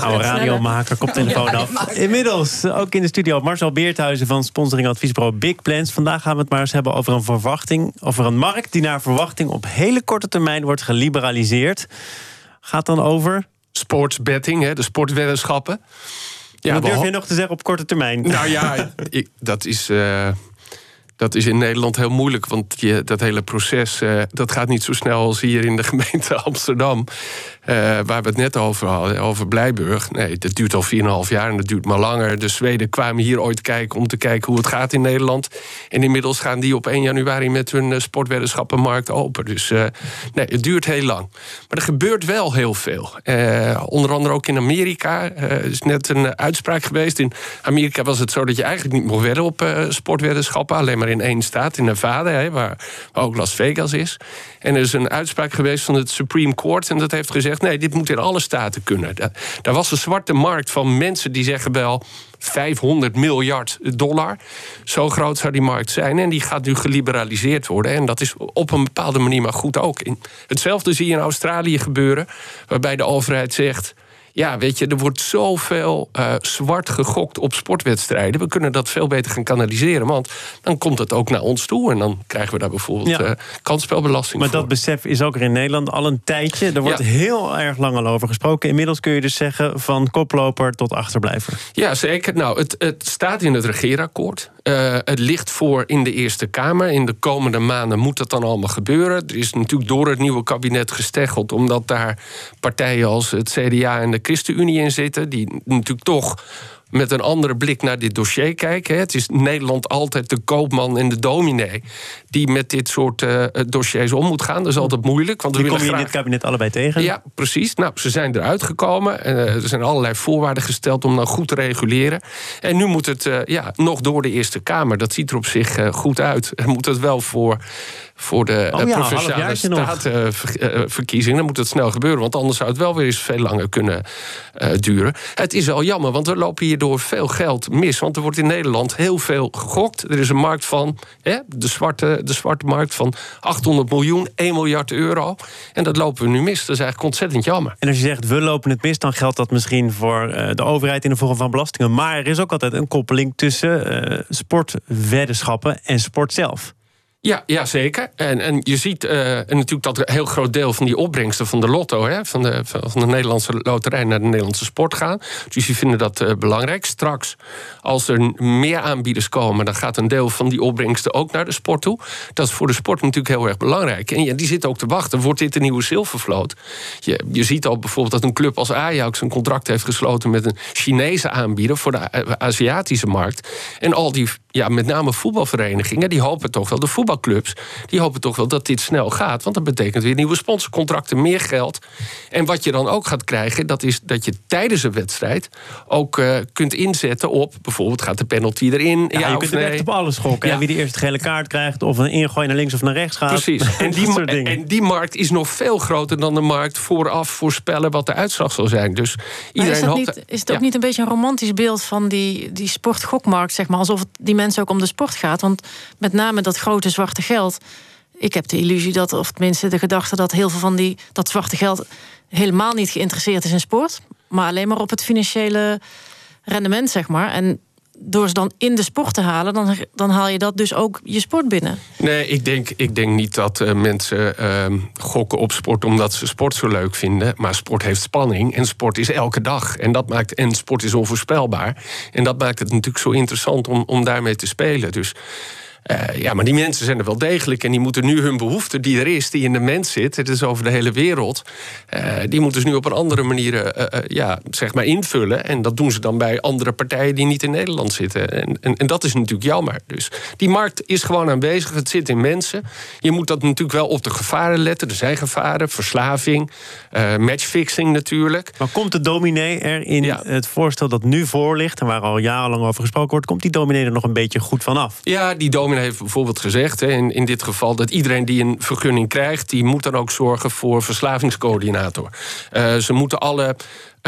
Oude radiomaker, koptelefoon af. Inmiddels ook in de studio Marcel Beerthuizen van sponsoring adviesbureau Big Plans. Vandaag gaan we het maar eens hebben over een verwachting, over een markt die naar verwachting op hele korte termijn wordt geliberaliseerd. Gaat dan over sportsbetting, hè, de sportweddenschappen. Ja, wat durf je nog te zeggen op korte termijn? Nou ja, ik, dat is. Uh, dat is in Nederland heel moeilijk, want je, dat hele proces uh, dat gaat niet zo snel als hier in de gemeente Amsterdam. Uh, waar we het net over hadden, over Blijburg. Nee, dat duurt al 4,5 jaar en dat duurt maar langer. De Zweden kwamen hier ooit kijken om te kijken hoe het gaat in Nederland. En inmiddels gaan die op 1 januari met hun uh, sportweddenschappenmarkt open. Dus nee, het duurt heel lang. Maar er gebeurt wel heel veel. onder andere ook in Amerika. Er is net een uitspraak geweest. In Amerika was het zo dat je eigenlijk niet mocht wedden op sportweddenschappen. Alleen maar in één staat, in Nevada, hè, waar, waar ook Las Vegas is. En er is een uitspraak geweest van het Supreme Court. En dat heeft gezegd nee, dit moet in alle staten kunnen. Daar was een zwarte markt van mensen die zeggen wel 500 miljard dollar. Zo groot zou die markt zijn. En die gaat nu geliberaliseerd worden. En dat is op een bepaalde manier maar goed ook. Hetzelfde zie je in Australië gebeuren, waarbij de overheid zegt ja, weet je, er wordt zoveel uh, zwart gegokt op sportwedstrijden. We kunnen dat veel beter gaan kanaliseren. Want dan komt het ook naar ons toe. En dan krijgen we daar bijvoorbeeld ja. uh, kansspelbelasting maar dat besef is ook er in Nederland al een tijdje. Er wordt heel erg lang al over gesproken. Inmiddels kun je dus zeggen van koploper tot achterblijver. Ja, zeker. Nou, het, het staat in het regeerakkoord. Uh, het ligt voor in de Eerste Kamer. In de komende maanden moet dat dan allemaal gebeuren. Er is natuurlijk door het nieuwe kabinet gesteggeld... omdat daar partijen als het CDA en de ChristenUnie in zitten... die natuurlijk toch met een andere blik naar dit dossier kijken. Het is Nederland altijd de koopman en de dominee... die met dit soort uh, dossiers om moet gaan. Dat is altijd moeilijk. Want die kom je graag... in dit kabinet allebei tegen? Ja, precies. Nou, ze zijn eruit gekomen. Uh, er zijn allerlei voorwaarden gesteld om dan goed te reguleren. En nu moet het uh, ja, nog door de Eerste Kamer. Dat ziet er op zich goed uit. Er moet het wel voor voor de oh ja, provinciale statenverkiezingen. Dan moet het snel gebeuren, want anders zou het wel weer eens veel langer kunnen duren. Het is al jammer, want we lopen hierdoor veel geld mis. Want er wordt in Nederland heel veel gegokt. Er is een markt van, hè, de, zwarte, de zwarte markt van 800 miljoen, 1 miljard euro. En dat lopen we nu mis. Dat is eigenlijk ontzettend jammer. En als je zegt we lopen het mis, dan geldt dat misschien voor uh, de overheid in de vorm van belastingen. Maar er is ook altijd een koppeling tussen uh, sportweddenschappen en sport zelf. Ja, ja zeker. En, en je ziet en natuurlijk dat een heel groot deel van die opbrengsten van de lotto, hè, van, de, van de Nederlandse loterij naar de Nederlandse sport gaan. Dus die vinden dat uh, belangrijk. Straks, als er meer aanbieders komen, dan gaat een deel van die opbrengsten ook naar de sport toe. Dat is voor de sport natuurlijk heel erg belangrijk. En ja, die zitten ook te wachten. Wordt dit een nieuwe zilvervloot? Je, je ziet al bijvoorbeeld dat een club als Ajax een contract heeft gesloten met een Chinese aanbieder voor de Aziatische markt. En al die, ja, met name voetbalverenigingen, die hopen toch wel de voetbal voetbalclubs die hopen toch wel dat dit snel gaat. Want dat betekent weer nieuwe sponsorcontracten, meer geld. En wat je dan ook gaat krijgen, dat is dat je tijdens een wedstrijd ook uh, kunt inzetten op bijvoorbeeld gaat de penalty erin. Ja, ja je kunt nee. echt op alles schokken. Ja. Wie de eerste gele kaart krijgt, of een ingooi naar links of naar rechts gaat. Precies. En die, en die markt is nog veel groter dan de markt vooraf voorspellen wat de uitslag zal zijn. Dus iedereen is, hoopt, niet, is het ook niet een beetje een romantisch beeld van die, die sportgokmarkt, zeg maar, alsof het die mensen ook om de sport gaat? Want met name dat grote zwarte geld. Ik heb de illusie dat, of tenminste de gedachte dat heel veel van die, dat zwarte geld helemaal niet geïnteresseerd is in sport, maar alleen maar op het financiële rendement, zeg maar. En door ze dan in de sport te halen, dan, dan haal je dat dus ook je sport binnen. Nee, ik denk, ik denk niet dat uh, mensen uh, gokken op sport omdat ze sport zo leuk vinden. Maar sport heeft spanning en sport is elke dag. En, dat maakt, en sport is onvoorspelbaar. En dat maakt het natuurlijk zo interessant om, om daarmee te spelen. Dus uh, ja, maar die mensen zijn er wel degelijk. En die moeten nu hun behoefte die er is, die in de mens zit, het is over de hele wereld. Uh, die moeten ze nu op een andere manier uh, ja, zeg maar invullen. En dat doen ze dan bij andere partijen die niet in Nederland zitten. En, en, en, dat is natuurlijk jammer. Dus die markt is gewoon aanwezig. Het zit in mensen. Je moet dat natuurlijk wel op de gevaren letten. Er zijn gevaren, verslaving, matchfixing natuurlijk. Maar komt de dominee er in het voorstel dat nu voor ligt, en waar al jarenlang over gesproken wordt, komt die dominee er nog een beetje goed vanaf? Ja, die dominee heeft bijvoorbeeld gezegd, in, in dit geval, dat iedereen die een vergunning krijgt, die moet dan ook zorgen voor verslavingscoördinator. Uh, ze moeten alle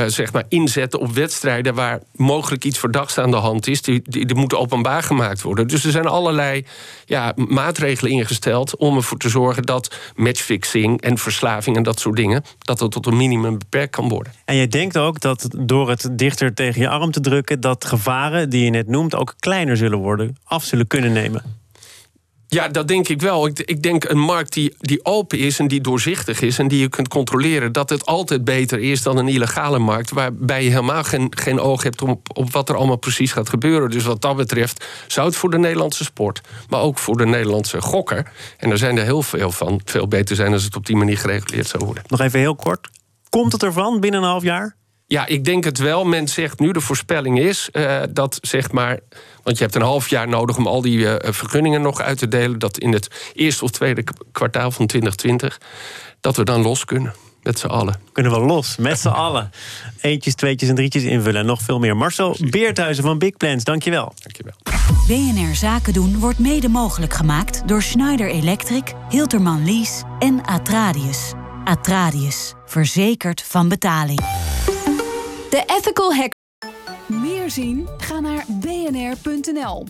uh, zeg maar inzetten op wedstrijden waar mogelijk iets verdachts aan de hand is. Die, die, die, moeten openbaar gemaakt worden. Dus er zijn allerlei ja, maatregelen ingesteld om ervoor te zorgen dat matchfixing en verslaving en dat soort dingen, dat dat tot een minimum beperkt kan worden. En je denkt ook dat door het dichter tegen je arm te drukken, dat gevaren die je net noemt ook kleiner zullen worden, af zullen kunnen nemen. Ja, dat denk ik wel. Ik, ik, denk een markt die, die open is en die doorzichtig is en die je kunt controleren, dat het altijd beter is dan een illegale markt, waarbij je helemaal geen, geen oog hebt op, op wat er allemaal precies gaat gebeuren. Dus wat dat betreft zou het voor de Nederlandse sport, maar ook voor de Nederlandse gokker, en er zijn er heel veel van, veel beter zijn als het op die manier gereguleerd zou worden. Nog even heel kort. Komt het ervan binnen een half jaar? Ja, ik denk het wel. Men zegt nu, de voorspelling is uh, dat zeg maar. Want je hebt een half jaar nodig om al die uh, vergunningen nog uit te delen. Dat in het eerste of tweede kwartaal van 2020. dat we dan los kunnen. Met z'n allen. Kunnen we los, met z'n allen. Eentjes, tweetjes en drietjes invullen en nog veel meer. Marcel Beerthuizen van Big Plans, dankjewel. Dankjewel. BNR Zaken doen wordt mede mogelijk gemaakt door Schneider Electric, Hilterman Lease en Atradius. Atradius, verzekerd van betaling. De Ethical Hacker. Meer zien? Ga naar bnr.nl.